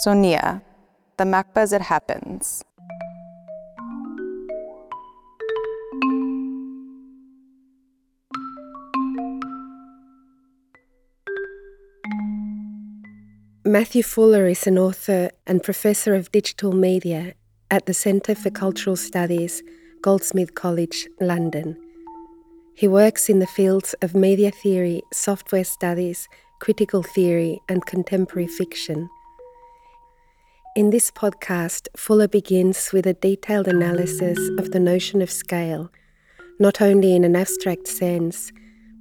Sonia, the MACBA as it happens. Matthew Fuller is an author and professor of digital media at the Centre for Cultural Studies, Goldsmith College, London. He works in the fields of media theory, software studies, critical theory, and contemporary fiction. In this podcast, Fuller begins with a detailed analysis of the notion of scale, not only in an abstract sense,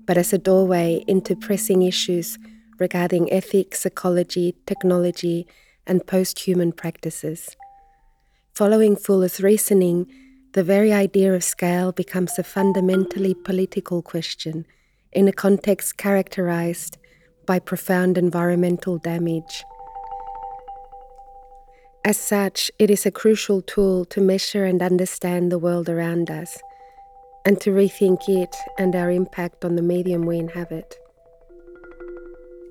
but as a doorway into pressing issues regarding ethics, ecology, technology, and post human practices. Following Fuller's reasoning, the very idea of scale becomes a fundamentally political question in a context characterized by profound environmental damage. As such, it is a crucial tool to measure and understand the world around us, and to rethink it and our impact on the medium we inhabit.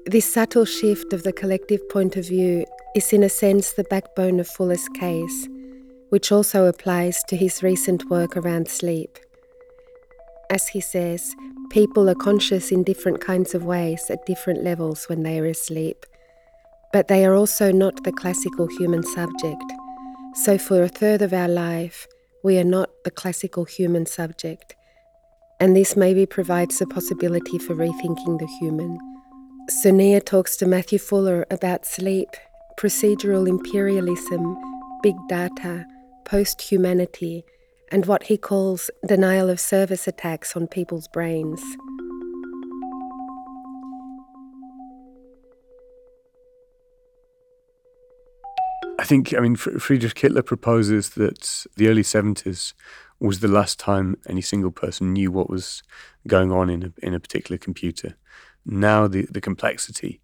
This subtle shift of the collective point of view is, in a sense, the backbone of Fuller's case, which also applies to his recent work around sleep. As he says, people are conscious in different kinds of ways at different levels when they are asleep, but they are also not the classical human subject. So, for a third of our life, we are not the classical human subject, and this maybe provides a possibility for rethinking the human. Sonia talks to Matthew Fuller about sleep, procedural imperialism, big data, post humanity, and what he calls denial of service attacks on people's brains. Think, I mean, Friedrich Kittler proposes that the early 70s was the last time any single person knew what was going on in a, in a particular computer now the, the complexity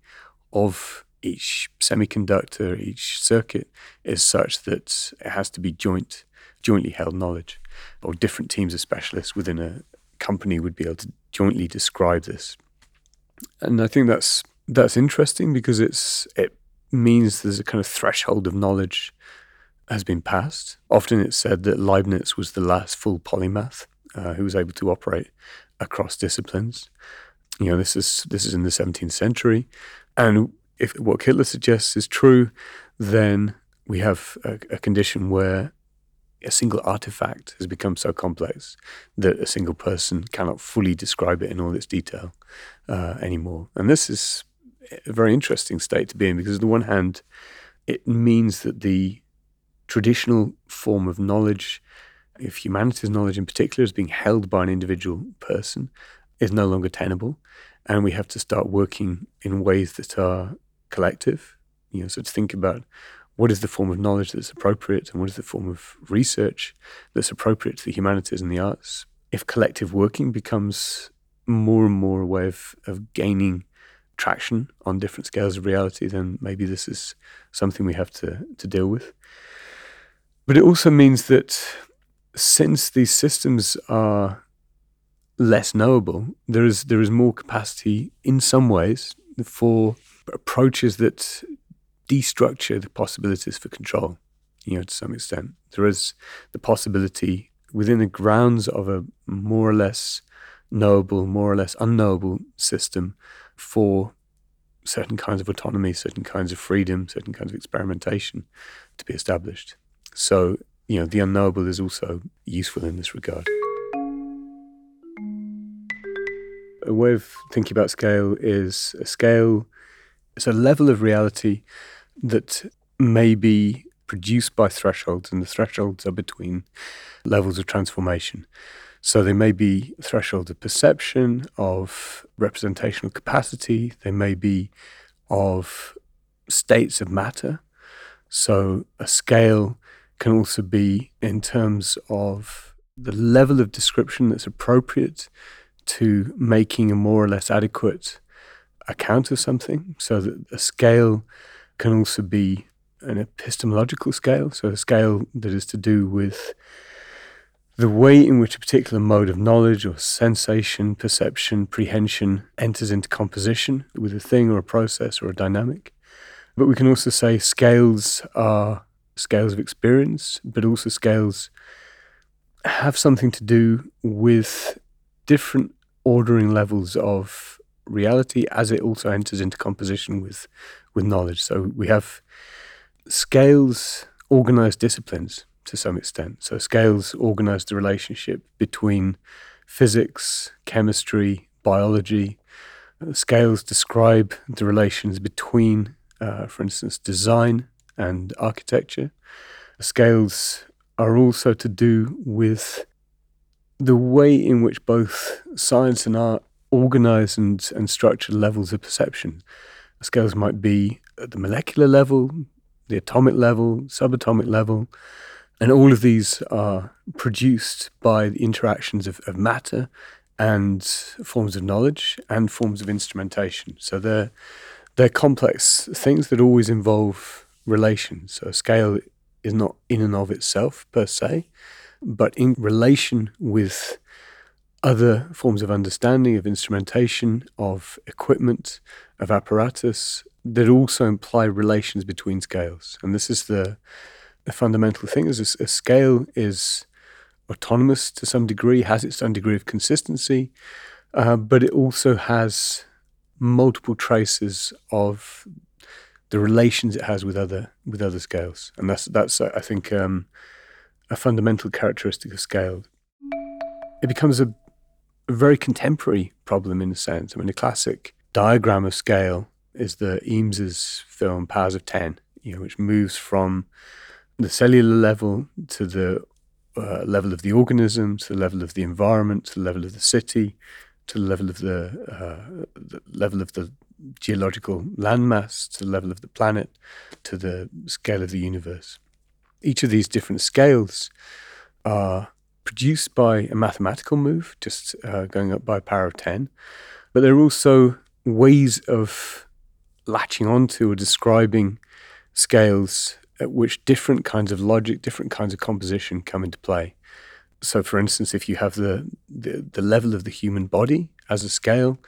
of each semiconductor, each circuit is such that it has to be joint, jointly held knowledge, or different teams of specialists within a company would be able to jointly describe this. And I think that's that's interesting because it's it means there's a kind of threshold of knowledge has been passed. Often it's said that Leibniz was the last full polymath uh, who was able to operate across disciplines. You know, this is this is in the 17th century, and if what Kittler suggests is true, then we have a, a condition where a single artifact has become so complex that a single person cannot fully describe it in all its detail uh, anymore. And this is a very interesting state to be in because, on the one hand, it means that the traditional form of knowledge, if humanities knowledge in particular, is being held by an individual person is no longer tenable, and we have to start working in ways that are collective. You know, so to think about what is the form of knowledge that's appropriate and what is the form of research that's appropriate to the humanities and the arts. If collective working becomes more and more a way of, of gaining traction on different scales of reality, then maybe this is something we have to, to deal with. But it also means that since these systems are less knowable, there is there is more capacity in some ways for approaches that destructure the possibilities for control. You know, to some extent, there is the possibility within the grounds of a more or less knowable, more or less unknowable system for certain kinds of autonomy, certain kinds of freedom, certain kinds of experimentation to be established. So, you know, the unknowable is also useful in this regard. a way of thinking about scale is a scale it's a level of reality that may be produced by thresholds, and the thresholds are between levels of transformation. So they may be thresholds of perception, of representational capacity, they may be of states of matter. So a scale can also be in terms of the level of description that's appropriate to making a more or less adequate account of something. So that a scale can also be an epistemological scale, so a scale that is to do with the way in which a particular mode of knowledge or sensation, perception, prehension enters into composition with a thing or a process or a dynamic. But we can also say scales are scales of experience, but also scales have something to do with different ordering levels of reality as it also enters into composition with with knowledge. So we have scales organized disciplines to some extent. So scales organize the relationship between physics, chemistry, biology. Uh, scales describe the relations between, uh, for instance, design and architecture. Scales are also to do with the way in which both science and art organize and, and structure levels of perception. Scales might be at the molecular level, the atomic level, subatomic level, and all of these are produced by the interactions of, of matter and forms of knowledge and forms of instrumentation. So they're, they're complex things that always involve relations. So scale is not in and of itself per se, but in relation with other forms of understanding, of instrumentation, of equipment, of apparatus that also imply relations between scales. And this is the, the fundamental thing is a, a scale is autonomous to some degree, has its own degree of consistency, uh, but it also has multiple traces of the relations it has with other with other scales, and that's that's I think um, a fundamental characteristic of scale. It becomes a, a very contemporary problem in a sense. I mean, a classic diagram of scale is the Eames's film Powers of Ten, you know, which moves from the cellular level to the uh, level of the organism, to the level of the environment, to the level of the city, to the level of the, uh, the level of the geological landmass, to the level of the planet, to the scale of the universe. Each of these different scales are produced by a mathematical move, just uh, going up by a power of 10, but they're also ways of latching onto or describing scales at which different kinds of logic, different kinds of composition come into play. So, for instance, if you have the, the, the level of the human body as a scale,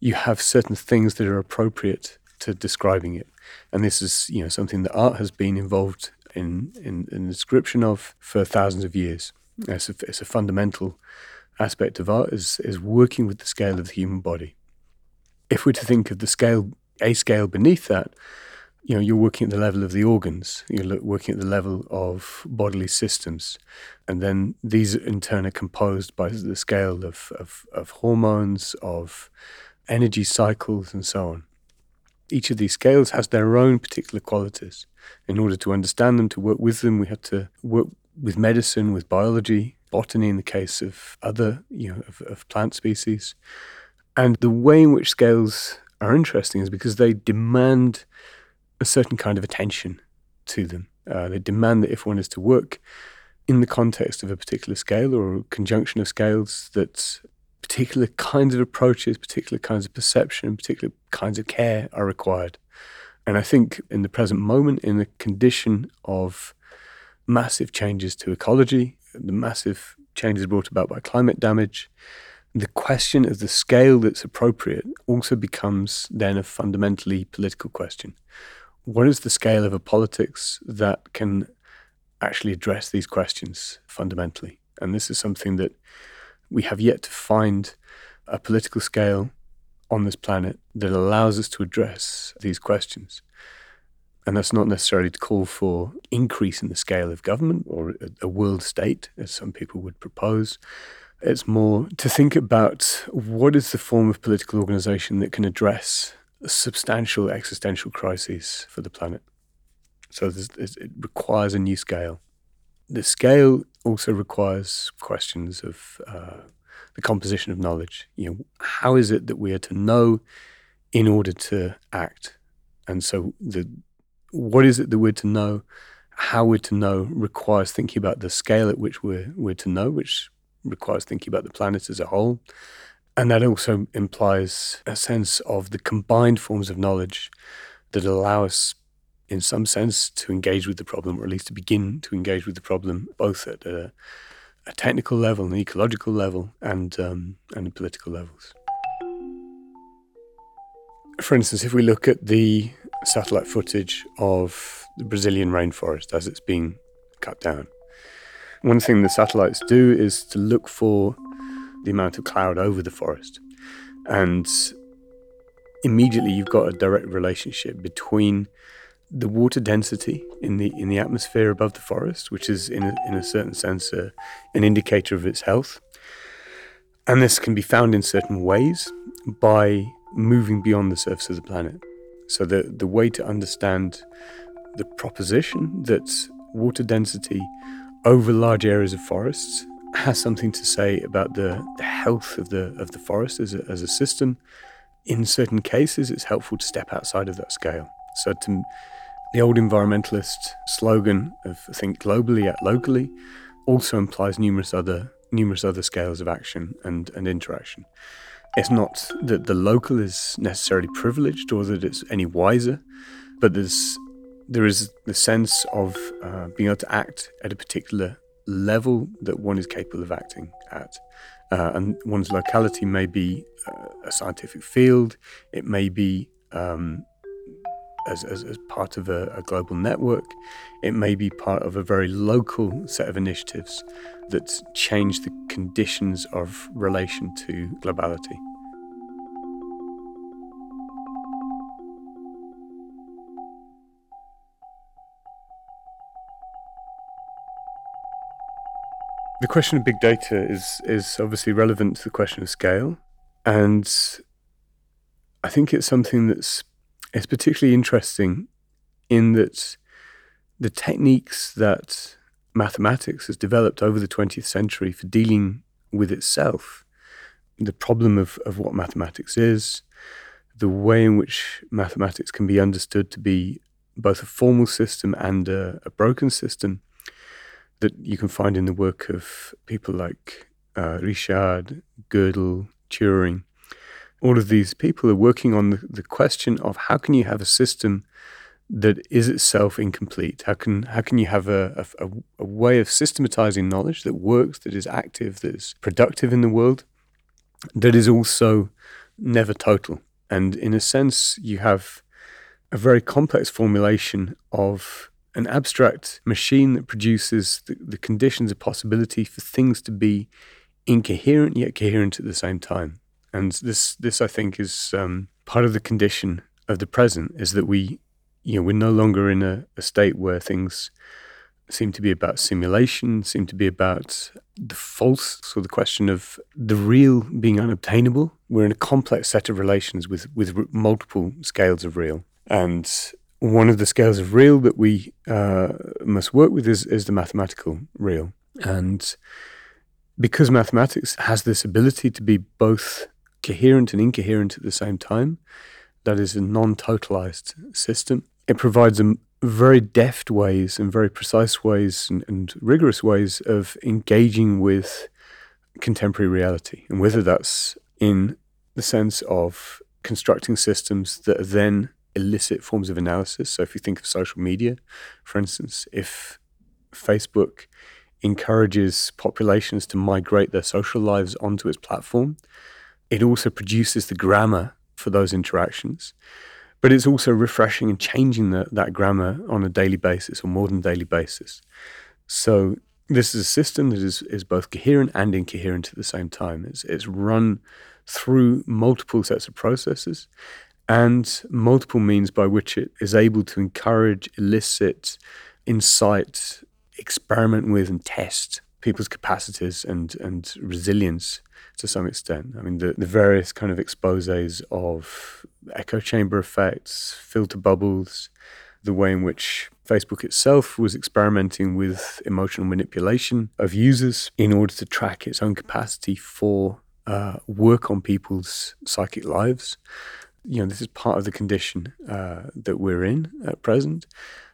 you have certain things that are appropriate to describing it. And this is, you know, something that art has been involved in, in, in the description of for thousands of years. It's a, it's a fundamental aspect of art is, is working with the scale of the human body. If we're to think of the scale, a scale beneath that, you know, you're working at the level of the organs, you're working at the level of bodily systems. And then these in turn are composed by the scale of, of, of hormones, of energy cycles, and so on. Each of these scales has their own particular qualities. In order to understand them, to work with them, we have to work with medicine, with biology, botany in the case of other, you know, of, of plant species. And the way in which scales are interesting is because they demand a certain kind of attention to them. Uh, they demand that if one is to work in the context of a particular scale or a conjunction of scales, that particular kinds of approaches, particular kinds of perception, particular kinds of care are required. And I think in the present moment, in the condition of massive changes to ecology, the massive changes brought about by climate damage, the question of the scale that's appropriate also becomes then a fundamentally political question what is the scale of a politics that can actually address these questions fundamentally? And this is something that we have yet to find a political scale on this planet that allows us to address these questions. And that's not necessarily to call for increase in the scale of government or a world state, as some people would propose. It's more to think about what is the form of political organization that can address substantial existential crises for the planet. So it requires a new scale. The scale also requires questions of uh, the composition of knowledge. You know, how is it that we are to know in order to act? And so the what is it that we're to know? How we're to know requires thinking about the scale at which we're we're to know, which requires thinking about the planet as a whole, and that also implies a sense of the combined forms of knowledge that allow us, in some sense, to engage with the problem, or at least to begin to engage with the problem, both at a, a technical level, an ecological level, and, um, and political levels. For instance, if we look at the satellite footage of the Brazilian rainforest as it's being cut down. One thing the satellites do is to look for the amount of cloud over the forest. And immediately you've got a direct relationship between the water density in the in the atmosphere above the forest, which is in a, in a certain sense uh, an indicator of its health. And this can be found in certain ways by moving beyond the surface of the planet. So the the way to understand the proposition that water density over large areas of forests has something to say about the, the health of the of the forest as a, as a system. In certain cases, it's helpful to step outside of that scale. So, to the old environmentalist slogan of "think globally, act locally" also implies numerous other numerous other scales of action and, and interaction. It's not that the local is necessarily privileged or that it's any wiser, but there's there is the sense of uh, being able to act at a particular level that one is capable of acting at. Uh, and one's locality may be uh, a scientific field, it may be um, as, as, as, part of a, a, global network, it may be part of a very local set of initiatives that change the conditions of relation to globality. The question of big data is is obviously relevant to the question of scale, and I think it's something that's it's particularly interesting in that the techniques that mathematics has developed over the 20th century for dealing with itself, the problem of, of what mathematics is, the way in which mathematics can be understood to be both a formal system and a, a broken system, that you can find in the work of people like uh, Richard, Gödel, Turing. All of these people are working on the, the question of how can you have a system that is itself incomplete? How can how can you have a, a, a way of systematizing knowledge that works, that is active, that is productive in the world, that is also never total? And in a sense, you have a very complex formulation of an abstract machine that produces the, the conditions of possibility for things to be incoherent yet coherent at the same time. And this, this I think, is um, part of the condition of the present is that we, you know, we're no longer in a, a state where things seem to be about simulation, seem to be about the false, so the question of the real being unobtainable. We're in a complex set of relations with with multiple scales of real, and one of the scales of real that we uh, must work with is, is the mathematical real. And because mathematics has this ability to be both coherent and incoherent at the same time, that is a non totalized system, it provides a very deft ways and very precise ways and, and rigorous ways of engaging with contemporary reality. And whether that's in the sense of constructing systems that are then illicit forms of analysis. So if you think of social media, for instance, if Facebook encourages populations to migrate their social lives onto its platform, it also produces the grammar for those interactions. But it's also refreshing and changing the, that grammar on a daily basis or more than daily basis. So this is a system that is, is both coherent and incoherent at the same time. It's, it's run through multiple sets of processes and multiple means by which it is able to encourage, elicit, incite, experiment with, and test people's capacities and, and resilience to some extent. I mean, the, the various kind of exposes of echo chamber effects, filter bubbles, the way in which Facebook itself was experimenting with emotional manipulation of users in order to track its own capacity for uh, work on people's psychic lives you know, this is part of the condition uh, that we're in at present.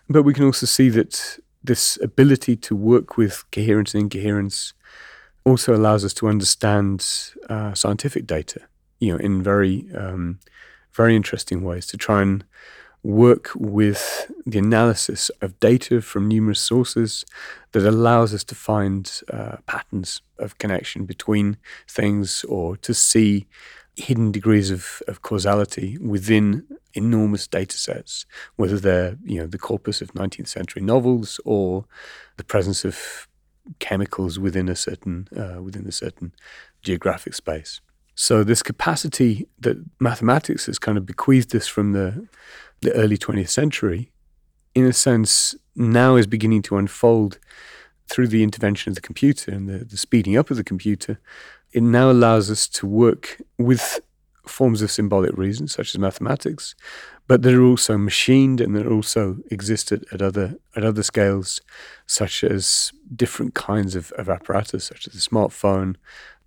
But we can also see that this ability to work with coherence and incoherence also allows us to understand uh, scientific data, you know, in very, um, very interesting ways to try and work with the analysis of data from numerous sources that allows us to find uh, patterns of connection between things or to see hidden degrees of, of causality within enormous data sets, whether they're you know the corpus of 19th century novels or the presence of chemicals within a certain uh, within a certain geographic space. So this capacity that mathematics has kind of bequeathed us from the the early 20th century, in a sense, now is beginning to unfold through the intervention of the computer and the, the speeding up of the computer. It now allows us to work with forms of symbolic reason, such as mathematics, but that are also machined and that also exist at, at other at other scales, such as different kinds of, of apparatus, such as the smartphone,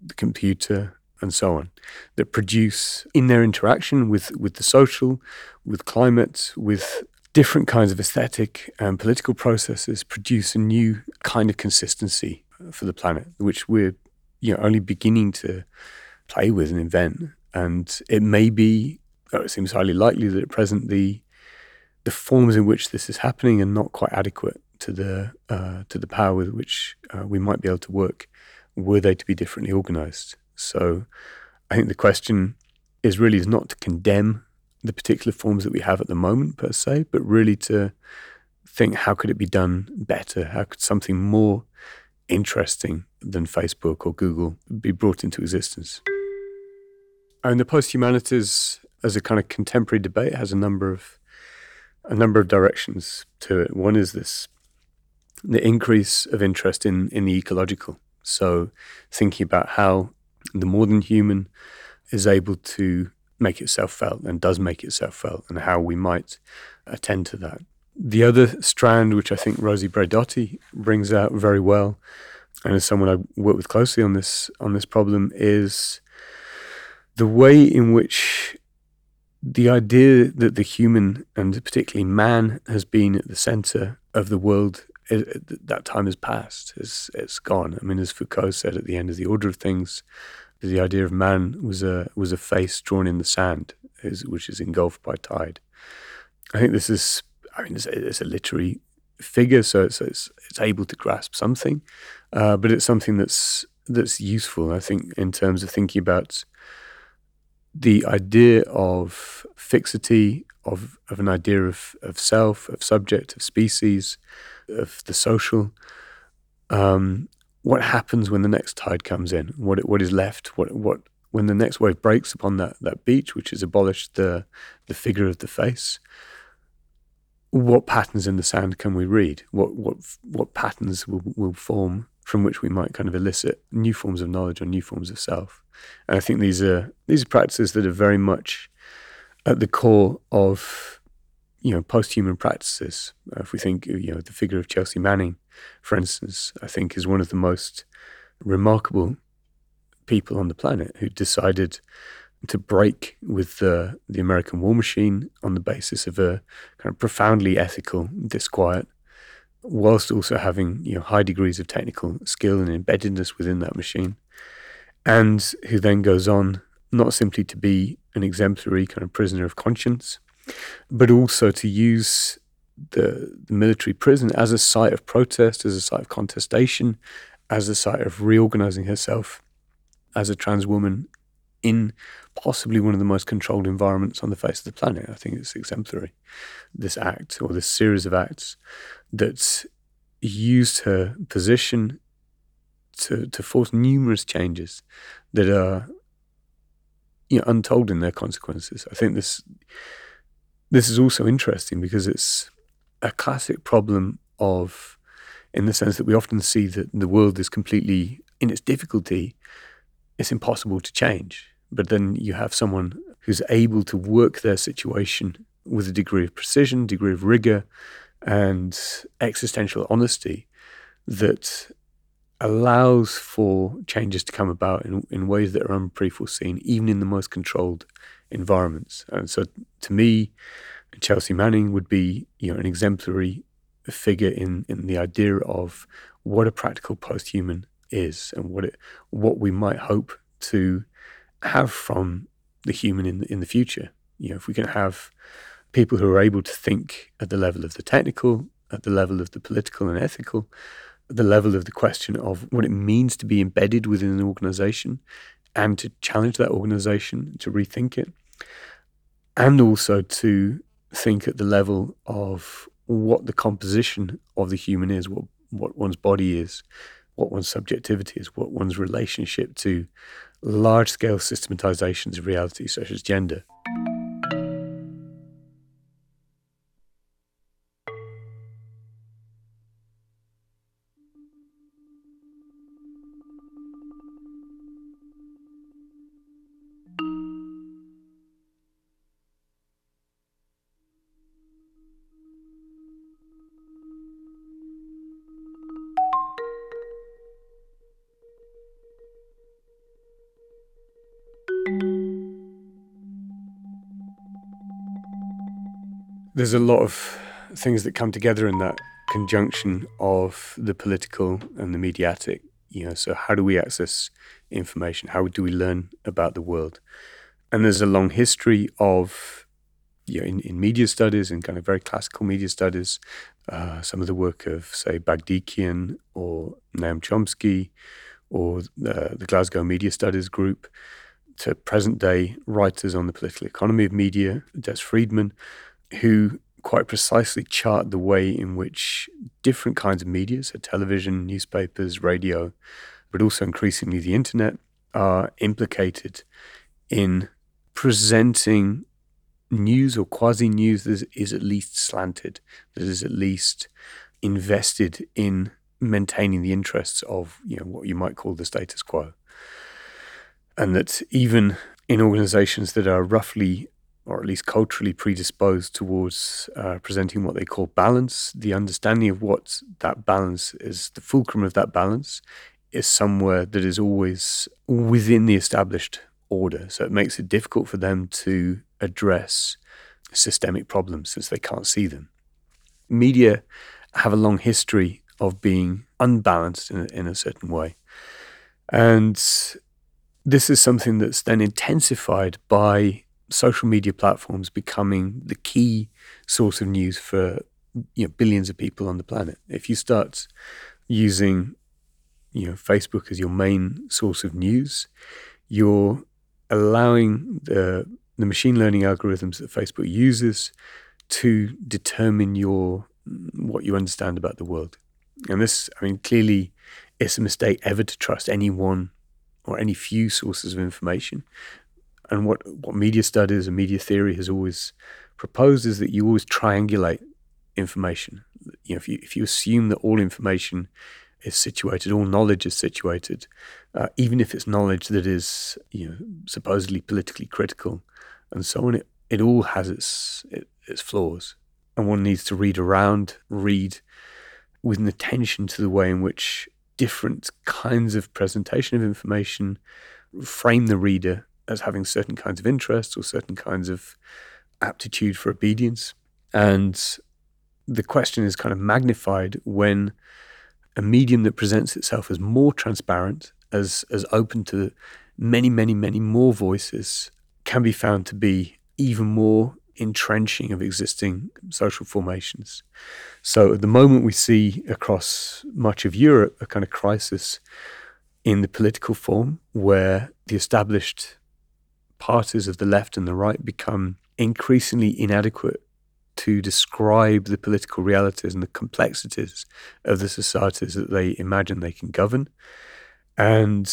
the computer, and so on, that produce in their interaction with, with the social, with climate, with different kinds of aesthetic and political processes, produce a new kind of consistency for the planet, which we're you know only beginning to play with and invent. And it may be, or it seems highly likely that at present the the forms in which this is happening are not quite adequate to the uh, to the power with which uh, we might be able to work were they to be differently organized. So I think the question is really is not to condemn the particular forms that we have at the moment per se, but really to think how could it be done better? How could something more interesting than Facebook or Google be brought into existence? And the post-humanities as a kind of contemporary debate has a number of a number of directions to it. One is this the increase of interest in in the ecological. So thinking about how the modern human is able to make itself felt and does make itself felt, and how we might attend to that. The other strand, which I think Rosi Braidotti brings out very well, and as someone I work with closely on this on this problem, is the way in which the idea that the human and particularly man has been at the center of the world uh, uh, that time has passed it's, it's gone i mean as foucault said at the end of the order of things the idea of man was a was a face drawn in the sand, which is engulfed by tide. I think this is, I mean, it's, it's a literary figure, so it's, it's, it's able to grasp something, uh, but it's something that's that's useful. I think in terms of thinking about the idea of fixity, of of an idea of of self, of subject, of species, of the social, um, what happens when the next tide comes in? What what is left? What what when the next wave breaks upon that that beach, which has abolished the the figure of the face? What patterns in the sand can we read? What what what patterns will will form from which we might kind of elicit new forms of knowledge or new forms of self? And I think these are these are practices that are very much at the core of you know post-human practices. Uh, if we think you know the figure of Chelsea Manning for instance, I think is one of the most remarkable people on the planet who decided to break with the, the American war machine on the basis of a kind of profoundly ethical disquiet, whilst also having you know high degrees of technical skill and embeddedness within that machine, and who then goes on not simply to be an exemplary kind of prisoner of conscience, but also to use the, the military prison as a site of protest, as a site of contestation, as a site of reorganizing herself as a trans woman in possibly one of the most controlled environments on the face of the planet. I think it's exemplary. This act or this series of acts that used her position to, to force numerous changes that are you know, untold in their consequences. I think this this is also interesting because it's a classic problem of, in the sense that we often see that the world is completely, in its difficulty, it's impossible to change. But then you have someone who's able to work their situation with a degree of precision, degree of rigor, and existential honesty that allows for changes to come about in, in ways that are unforeseen, even in the most controlled environments. And so, to me, Chelsea Manning would be, you know, an exemplary figure in in the idea of what a practical post-human is and what it what we might hope to have from the human in the, in the future. You know, if we can have people who are able to think at the level of the technical, at the level of the political and ethical, at the level of the question of what it means to be embedded within an organization and to challenge that organization, to rethink it, and also to think at the level of what the composition of the human is, what, what one's body is, what one's subjectivity is, what one's relationship to large scale systematizations of reality, such as gender. There's a lot of things that come together in that conjunction of the political and the mediatic. You know, so how do we access information? How do we learn about the world? And there's a long history of, you know, in, in media studies and kind of very classical media studies, uh, some of the work of, say, Bagdikian or Noam Chomsky or the, the Glasgow Media Studies Group to present day writers on the political economy of media, Des Freedman, who quite precisely chart the way in which different kinds of media, so television, newspapers, radio, but also increasingly the internet, are implicated in presenting news or quasi news that is at least slanted, that is at least invested in maintaining the interests of you know what you might call the status quo. And that even in organizations that are roughly or at least culturally predisposed towards uh, presenting what they call balance. The understanding of what that balance is, the fulcrum of that balance, is somewhere that is always within the established order. So it makes it difficult for them to address systemic problems since they can't see them. Media have a long history of being unbalanced in a, in a certain way. And this is something that's then intensified by social media platforms becoming the key source of news for you know billions of people on the planet. If you start using you know Facebook as your main source of news, you're allowing the the machine learning algorithms that Facebook uses to determine your what you understand about the world. And this, I mean, clearly, it's a mistake ever to trust any one or any few sources of information and what, what media studies and media theory has always proposed is that you always triangulate information. You know, if you if you assume that all information is situated, all knowledge is situated, uh, even if it's knowledge that is you know supposedly politically critical, and so on, it it all has its it, its flaws, and one needs to read around, read with an attention to the way in which different kinds of presentation of information frame the reader as having certain kinds of interests or certain kinds of aptitude for obedience. And the question is kind of magnified when a medium that presents itself as more transparent, as as open to many, many, many more voices, can be found to be even more entrenching of existing social formations. So at the moment we see across much of Europe a kind of crisis in the political form where the established parties of the left and the right become increasingly inadequate to describe the political realities and the complexities of the societies that they imagine they can govern. And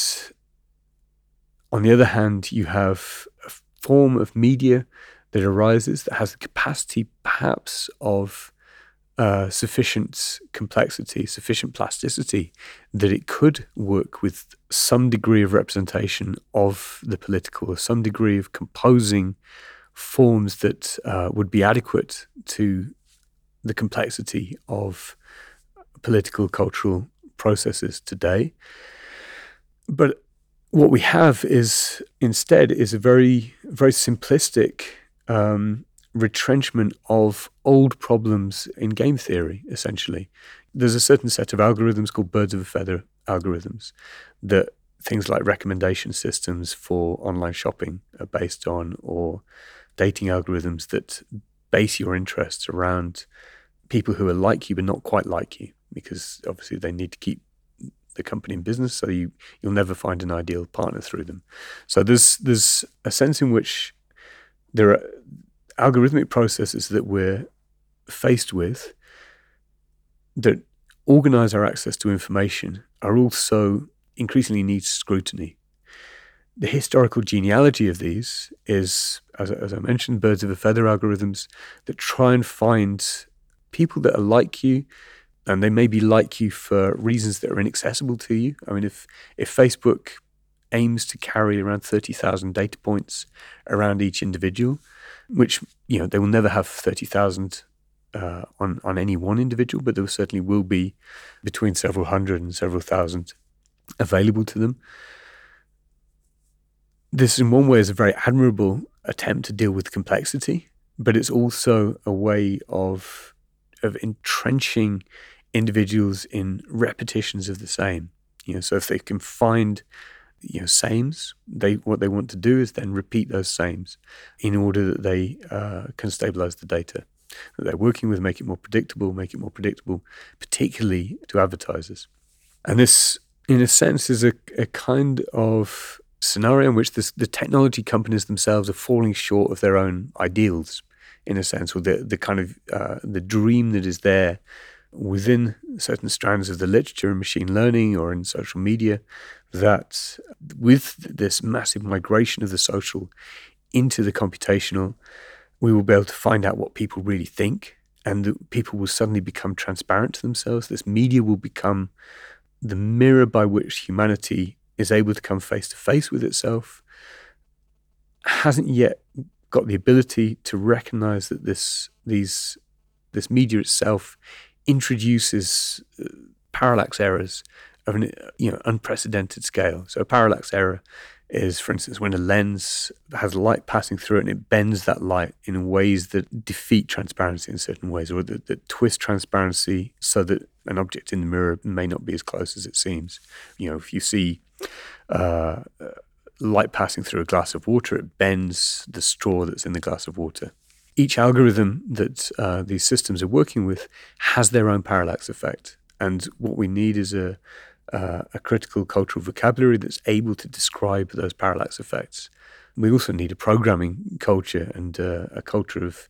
on the other hand, you have a form of media that arises that has the capacity, perhaps, of uh, sufficient complexity, sufficient plasticity, that it could work with some degree of representation of the political, or some degree of composing forms that uh, would be adequate to the complexity of political, cultural processes today. But what we have is instead is a very, very simplistic um, retrenchment of old problems in game theory, essentially. There's a certain set of algorithms called birds of a feather algorithms that things like recommendation systems for online shopping are based on, or dating algorithms that base your interests around people who are like you but not quite like you, because obviously they need to keep the company in business, so you you'll never find an ideal partner through them. So there's there's a sense in which there are algorithmic processes that we're faced with that organize our access to information are also increasingly need scrutiny. The historical genealogy of these is, as, as I mentioned, birds of a feather algorithms that try and find people that are like you, and they may be like you for reasons that are inaccessible to you. I mean, if if Facebook aims to carry around thirty thousand data points around each individual, which you know they will never have thirty thousand uh, on on any one individual, but there certainly will be between several hundred and several thousand available to them. This, in one way, is a very admirable attempt to deal with complexity, but it's also a way of of entrenching individuals in repetitions of the same. You know, so if they can find you know sames, they what they want to do is then repeat those sames in order that they uh, can stabilize the data that they're working with, make it more predictable, make it more predictable, particularly to advertisers. And this, in a sense, is a, a kind of scenario in which this, the technology companies themselves are falling short of their own ideals, in a sense, or the, the kind of uh, the dream that is there within certain strands of the literature in machine learning or in social media, that with this massive migration of the social into the computational, we will be able to find out what people really think, and that people will suddenly become transparent to themselves. This media will become the mirror by which humanity is able to come face to face with itself. Hasn't yet got the ability to recognize that this these this media itself introduces uh, parallax errors of an you know unprecedented scale. So a parallax error is, for instance, when a lens has light passing through it and it bends that light in ways that defeat transparency in certain ways, or that, that twist transparency so that an object in the mirror may not be as close as it seems. You know, if you see uh, light passing through a glass of water, it bends the straw that's in the glass of water. Each algorithm that uh, these systems are working with has their own parallax effect. And what we need is a, uh, a critical cultural vocabulary that's able to describe those parallax effects. We also need a programming culture and uh, a culture of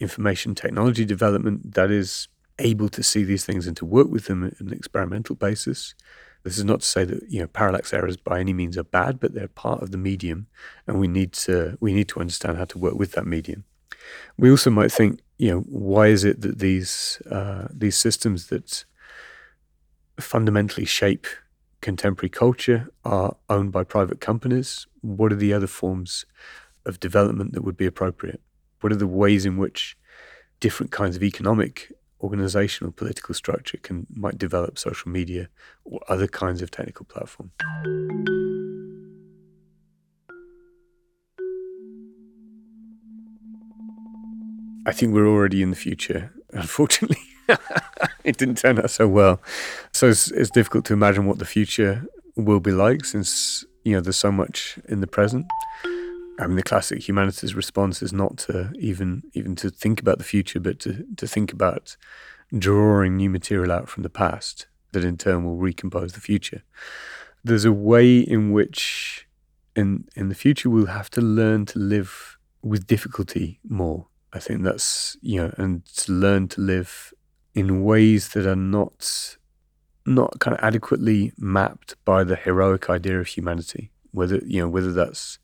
information technology development that is able to see these things and to work with them on an experimental basis. This is not to say that you know parallax errors by any means are bad, but they're part of the medium, and we need to we need to understand how to work with that medium. We also might think, you know, why is it that these uh, these systems that fundamentally shape contemporary culture are owned by private companies? What are the other forms of development that would be appropriate? What are the ways in which different kinds of economic, organizational, political structure can might develop social media or other kinds of technical platform? I think we're already in the future, unfortunately. it didn't turn out so well. So it's, it's difficult to imagine what the future will be like since, you know, there's so much in the present. I mean, the classic humanities response is not to even even to think about the future, but to, to think about drawing new material out from the past that in turn will recompose the future. There's a way in which in in the future we'll have to learn to live with difficulty more. I think that's you know, and to learn to live in ways that are not not kind of adequately mapped by the heroic idea of humanity. Whether you know whether that's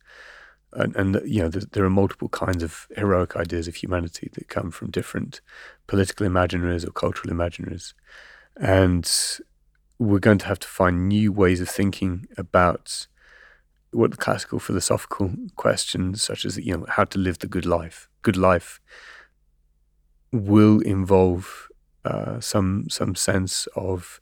and, and you know there, there, are multiple kinds of heroic ideas of humanity that come from different political imaginaries or cultural imaginaries, and we're going to have to find new ways of thinking about what the classical philosophical questions, such as you know how to live the good life. Good life will involve uh, some some sense of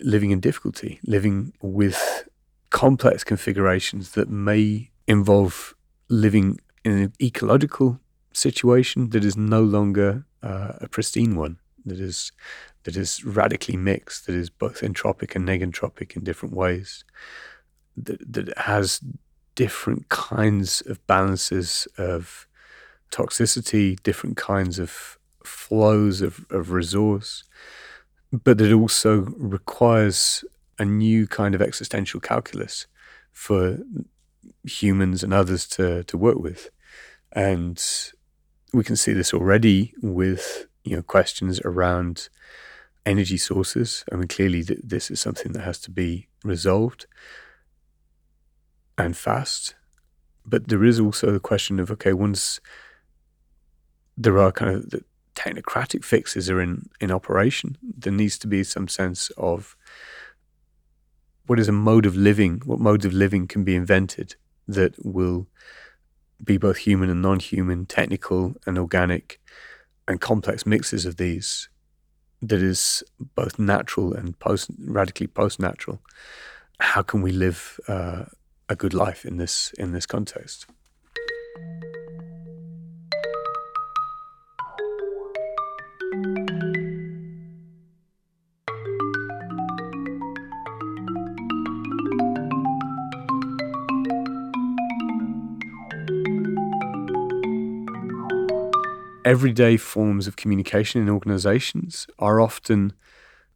living in difficulty, living with complex configurations that may involve living in an ecological situation that is no longer uh, a pristine one, that is that is radically mixed, that is both entropic and negentropic in different ways, that that has different kinds of balances of toxicity, different kinds of flows of, of resource, but it also requires a new kind of existential calculus for humans and others to to work with, and we can see this already with you know questions around energy sources. I mean, clearly th- this is something that has to be resolved and fast. But there is also the question of okay, once there are kind of the technocratic fixes are in in operation, there needs to be some sense of what is a mode of living, what modes of living can be invented that will be both human and non-human, technical and organic, and complex mixes of these that is both natural and post radically post-natural. How can we live uh, a good life in this in this context? everyday forms of communication in organizations are often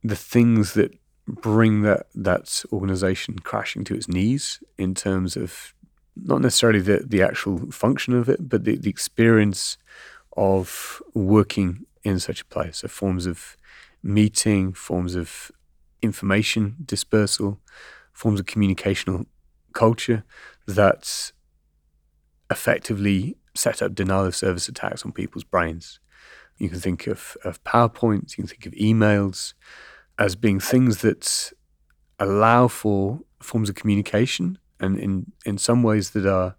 the things that bring that that organization crashing to its knees in terms of not necessarily the, the actual function of it, but the, the experience of working in such a place. So forms of meeting, forms of information dispersal, forms of communicational culture that effectively set up denial of service attacks on people's brains. You can think of, of PowerPoints, you can think of emails as being things that allow for forms of communication and in, in some ways that are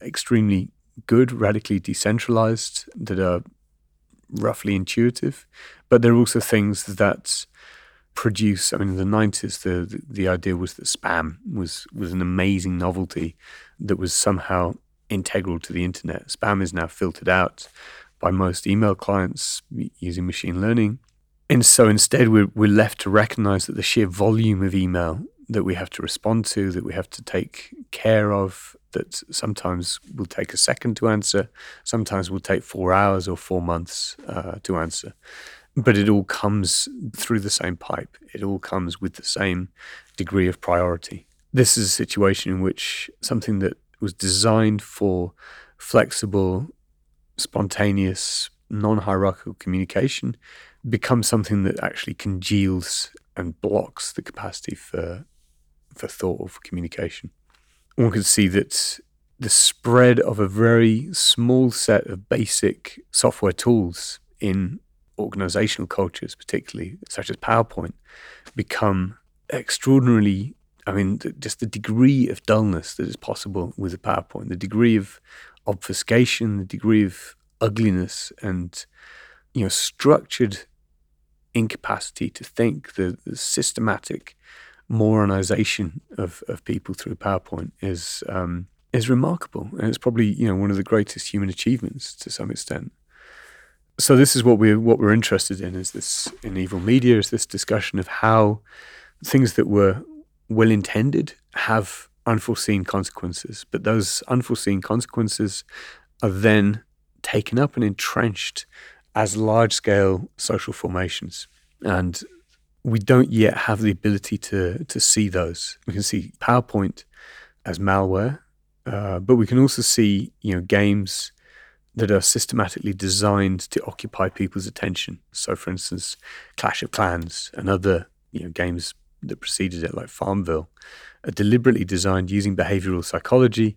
extremely good, radically decentralized, that are roughly intuitive. But there are also things that produce. I mean, in the nineties, the, the the idea was that spam was was an amazing novelty that was somehow integral to the internet. Spam is now filtered out by most email clients using machine learning. And so instead, we're, we're left to recognize that the sheer volume of email that we have to respond to, that we have to take care of, that sometimes will take a second to answer, sometimes will take four hours or four months uh, to answer. But it all comes through the same pipe, it all comes with the same degree of priority. This is a situation in which something that was designed for flexible, spontaneous, non hierarchical communication becomes something that actually congeals and blocks the capacity for, for thought or for communication. One can see that the spread of a very small set of basic software tools in organizational cultures, particularly such as PowerPoint, become extraordinarily I mean, just the degree of dullness that is possible with a PowerPoint, the degree of obfuscation, the degree of ugliness, and you know, structured incapacity to think, the, the systematic moronization of, of people through PowerPoint is um, is remarkable, and it's probably you know one of the greatest human achievements to some extent. So this is what we're what we're interested in is this in evil media is this discussion of how things that were well intended have unforeseen consequences, but those unforeseen consequences are then taken up and entrenched as large scale social formations. And we don't yet have the ability to, to see those. We can see PowerPoint as malware, uh, but we can also see you know games that are systematically designed to occupy people's attention. So, for instance, Clash of Clans and other you know games that preceded it, like Farmville, are deliberately designed using behavioral psychology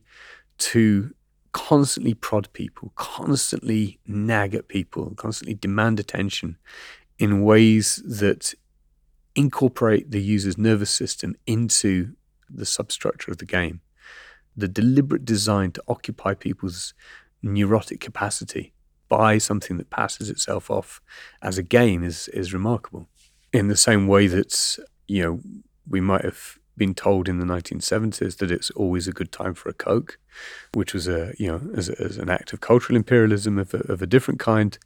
to constantly prod people, constantly nag at people, constantly demand attention in ways that incorporate the user's nervous system into the substructure of the game. The deliberate design to occupy people's neurotic capacity by something that passes itself off as a game is, is remarkable. In the same way that you know, we might have been told in the 1970s that it's always a good time for a Coke, which was a, you know, as, as an act of cultural imperialism of a, of a different kind.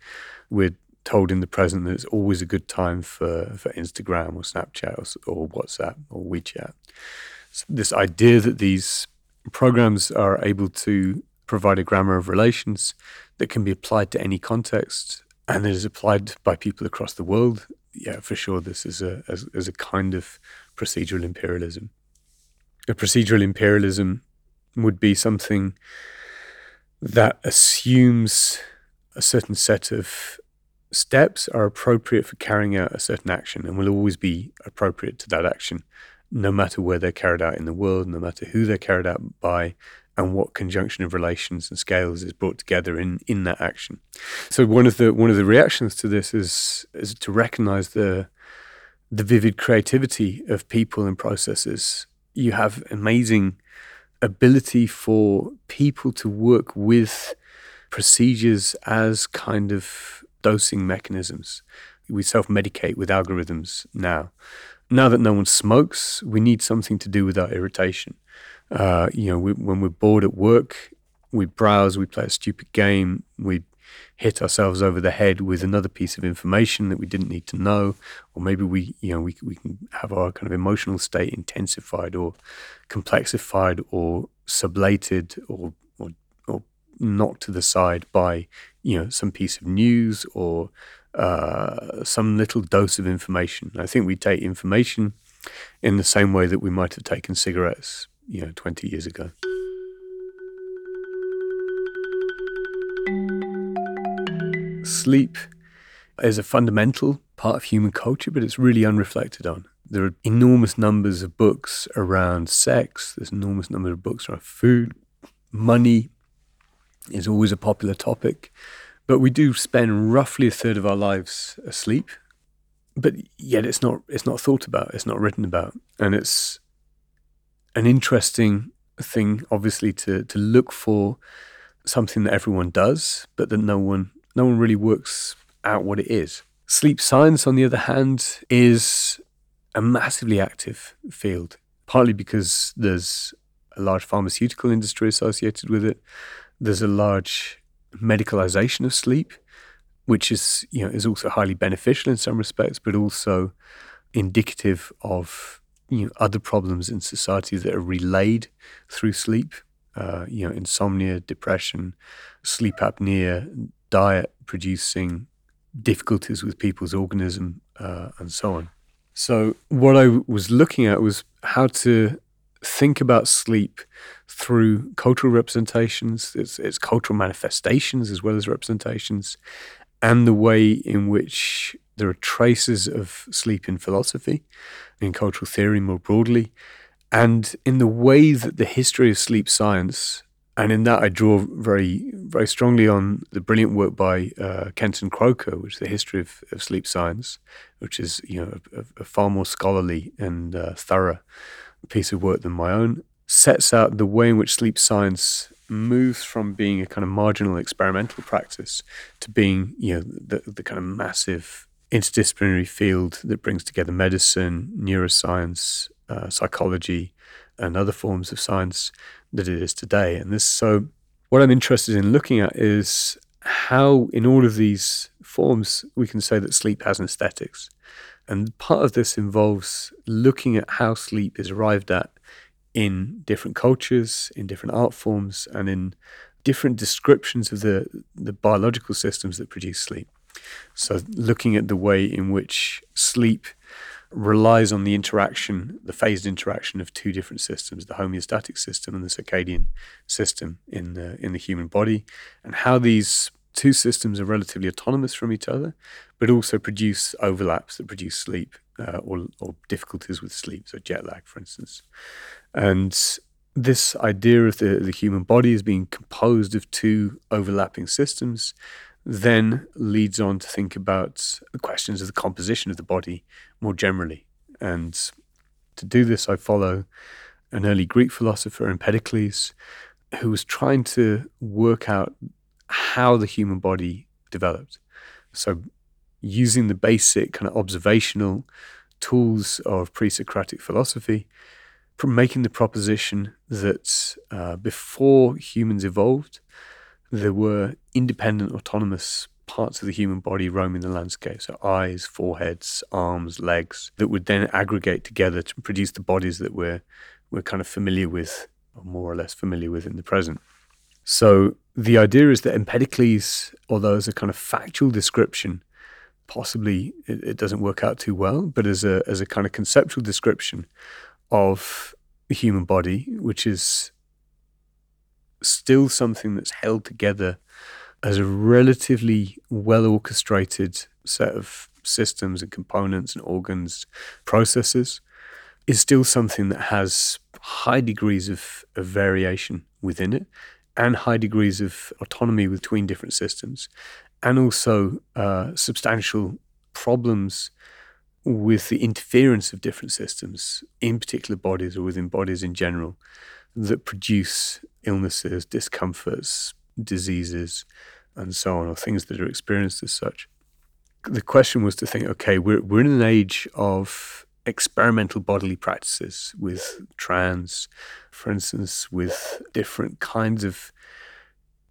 We're told in the present that it's always a good time for, for Instagram or Snapchat or, or WhatsApp or WeChat. So this idea that these programs are able to provide a grammar of relations that can be applied to any context and that is applied by people across the world yeah, for sure, this is a as, as a kind of procedural imperialism. A procedural imperialism would be something that assumes a certain set of steps are appropriate for carrying out a certain action and will always be appropriate to that action, no matter where they're carried out in the world, no matter who they're carried out by, and what conjunction of relations and scales is brought together in, in that action. So one of the one of the reactions to this is is to recognize the the vivid creativity of people and processes. You have amazing ability for people to work with procedures as kind of dosing mechanisms. We self medicate with algorithms now. Now that no one smokes, we need something to do with our irritation. Uh, you know, we, when we're bored at work, we browse, we play a stupid game, we hit ourselves over the head with another piece of information that we didn't need to know, or maybe we, you know, we, we can have our kind of emotional state intensified or complexified or sublated or, or, or knocked to the side by, you know, some piece of news or uh, some little dose of information. I think we take information in the same way that we might have taken cigarettes, you know, 20 years ago. Sleep is a fundamental part of human culture, but it's really unreflected on. There are enormous numbers of books around sex, there's enormous number of books around food, money is always a popular topic. But we do spend roughly a third of our lives asleep. But yet it's not it's not thought about, it's not written about. And it's an interesting thing, obviously, to to look for something that everyone does, but that no one no one really works out what it is. Sleep science, on the other hand, is a massively active field, partly because there's a large pharmaceutical industry associated with it. There's a large medicalization of sleep, which is you know is also highly beneficial in some respects, but also indicative of you know other problems in society that are relayed through sleep. Uh, you know, insomnia, depression, sleep apnea, diet producing difficulties with people's organism, uh, and so on. So, what I was looking at was how to think about sleep through cultural representations, its, its cultural manifestations as well as representations, and the way in which there are traces of sleep in philosophy, in cultural theory more broadly, and in the way that the history of sleep science, and in that I draw very, very strongly on the brilliant work by uh, Kenton Kroker, which is the history of, of sleep science, which is you know a, a far more scholarly and uh, thorough piece of work than my own, sets out the way in which sleep science moves from being a kind of marginal experimental practice to being, you know, the, the kind of massive interdisciplinary field that brings together medicine, neuroscience, uh, psychology, and other forms of science that it is today. And this, so what I'm interested in looking at is how, in all of these forms, we can say that sleep has an aesthetics. And part of this involves looking at how sleep is arrived at in different cultures, in different art forms, and in different descriptions of the, the biological systems that produce sleep. So, looking at the way in which sleep relies on the interaction, the phased interaction of two different systems, the homeostatic system and the circadian system in the, in the human body, and how these two systems are relatively autonomous from each other, but also produce overlaps that produce sleep uh, or, or difficulties with sleep, so jet lag, for instance. And this idea of the, the human body as being composed of two overlapping systems then leads on to think about the questions of the composition of the body more generally. And to do this, I follow an early Greek philosopher, Empedocles, who was trying to work out how the human body developed. So, using the basic kind of observational tools of pre Socratic philosophy, from making the proposition that uh, before humans evolved, there were independent, autonomous parts of the human body roaming the landscape. So, eyes, foreheads, arms, legs, that would then aggregate together to produce the bodies that we're, we're kind of familiar with, or more or less familiar with in the present. So, the idea is that Empedocles, although as a kind of factual description, possibly it, it doesn't work out too well, but as a as a kind of conceptual description of the human body, which is still something that's held together as a relatively well orchestrated set of systems and components and organs, processes, is still something that has high degrees of, of variation within it and high degrees of autonomy between different systems, and also uh, substantial problems with the interference of different systems in particular bodies or within bodies in general that produce illnesses, discomforts, diseases, and so on, or things that are experienced as such. The question was to think okay, we're, we're in an age of experimental bodily practices with trans, for instance, with different kinds of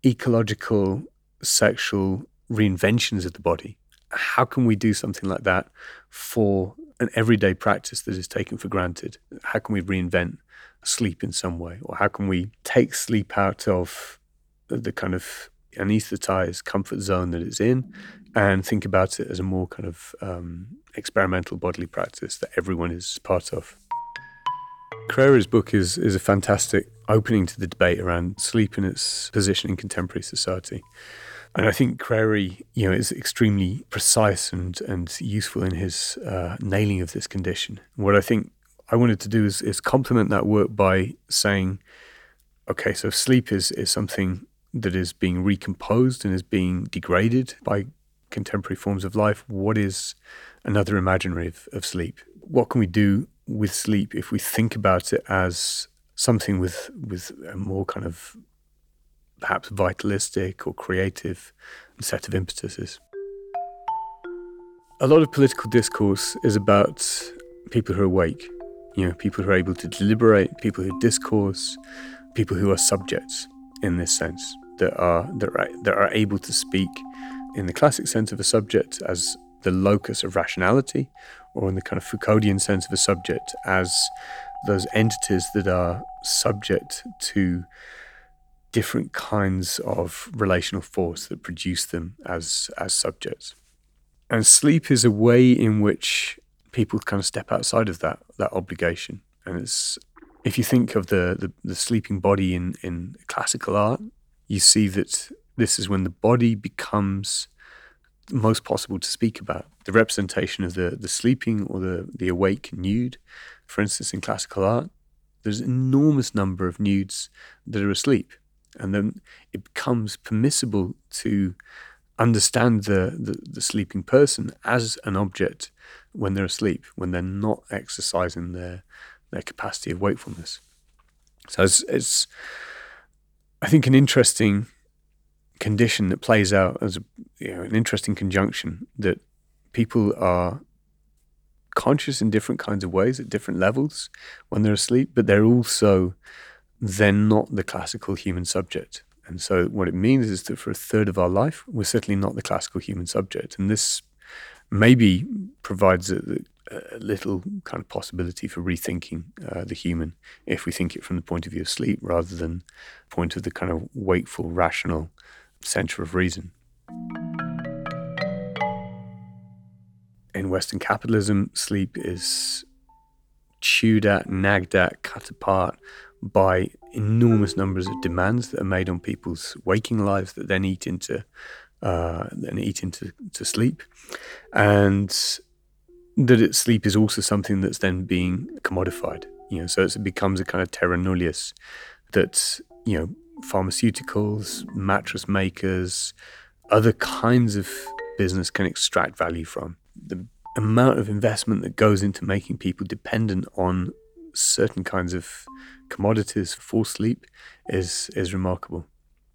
ecological, sexual reinventions of the body. How can we do something like that for an everyday practice that is taken for granted? How can we reinvent sleep in some way? Or how can we take sleep out of the kind of anesthetized comfort zone that it's in and think about it as a more kind of um, experimental bodily practice that everyone is part of. Crary's book is, is a fantastic opening to the debate around sleep and its position in contemporary society. And I think Crary, you know, is extremely precise and, and useful in his uh, nailing of this condition. What I think I wanted to do is, is complement that work by saying, okay, so sleep is, is something that is being recomposed and is being degraded by contemporary forms of life. What is another imaginary of, of sleep? What can we do with sleep if we think about it as something with with a more kind of perhaps vitalistic or creative set of impetuses? A lot of political discourse is about people who are awake, you know, people who are able to deliberate, people who discourse, people who are subjects in this sense that are that are, that are able to speak in the classic sense of a subject as the locus of rationality, or in the kind of Foucauldian sense of a subject as those entities that are subject to different kinds of relational force that produce them as as subjects. And sleep is a way in which people kind of step outside of that that obligation. And it's if you think of the, the, the sleeping body in, in classical art, you see that this is when the body becomes most possible to speak about. The representation of the, the sleeping or the, the awake nude, for instance, in classical art, there's an enormous number of nudes that are asleep. And then it becomes permissible to understand the, the, the sleeping person as an object when they're asleep, when they're not exercising their, their capacity of wakefulness. So it's, it's I think, an interesting condition that plays out as a, you know, an interesting conjunction that people are conscious in different kinds of ways at different levels when they're asleep, but they're also then not the classical human subject. And so, what it means is that for a third of our life, we're certainly not the classical human subject. And this maybe provides a, a little kind of possibility for rethinking uh, the human if we think it from the point of view of sleep rather than point of the kind of wakeful, rational center of reason. In Western capitalism, sleep is chewed at, nagged at, cut apart by enormous numbers of demands that are made on people's waking lives that then eat into uh, then eat into to sleep, and that sleep is also something that's then being commodified. You know, so it becomes a kind of terra nullius that you know pharmaceuticals, mattress makers, other kinds of business can extract value from. The amount of investment that goes into making people dependent on certain kinds of commodities for sleep is is remarkable.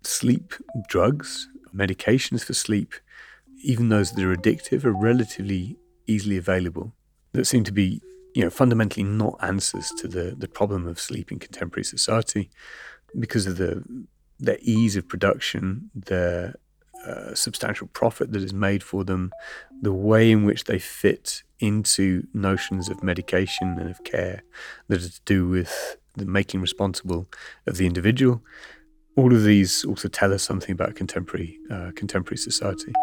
Sleep drugs, medications for sleep, even those that are addictive, are relatively easily available. That seem to be, you know, fundamentally not answers to the the problem of sleep in contemporary society because of the their ease of production, their uh, substantial profit that is made for them, the way in which they fit into notions of medication and of care that are to do with the making responsible of the individual. All of these also tell us something about contemporary uh, contemporary society.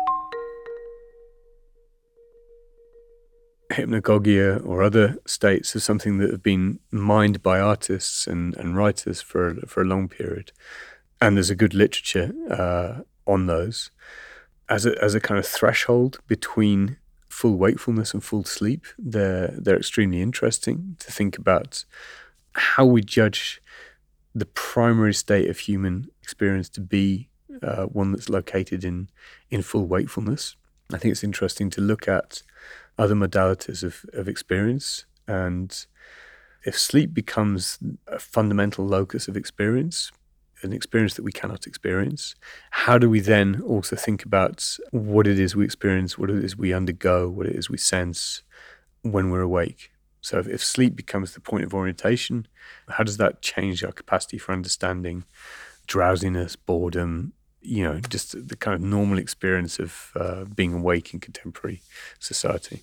hypnagogia or other states are something that have been mined by artists and, and writers for, for a long period. And there's a good literature uh, on those as a, as a kind of threshold between full wakefulness and full sleep. They're, they're extremely interesting to think about how we judge the primary state of human experience to be uh, one that's located in, in full wakefulness. I think it's interesting to look at other modalities of, of experience. And if sleep becomes a fundamental locus of experience, an experience that we cannot experience, how do we then also think about what it is we experience, what it is we undergo, what it is we sense when we're awake? So if, if sleep becomes the point of orientation, how does that change our capacity for understanding drowsiness, boredom, you know, just the kind of normal experience of uh, being awake in contemporary society.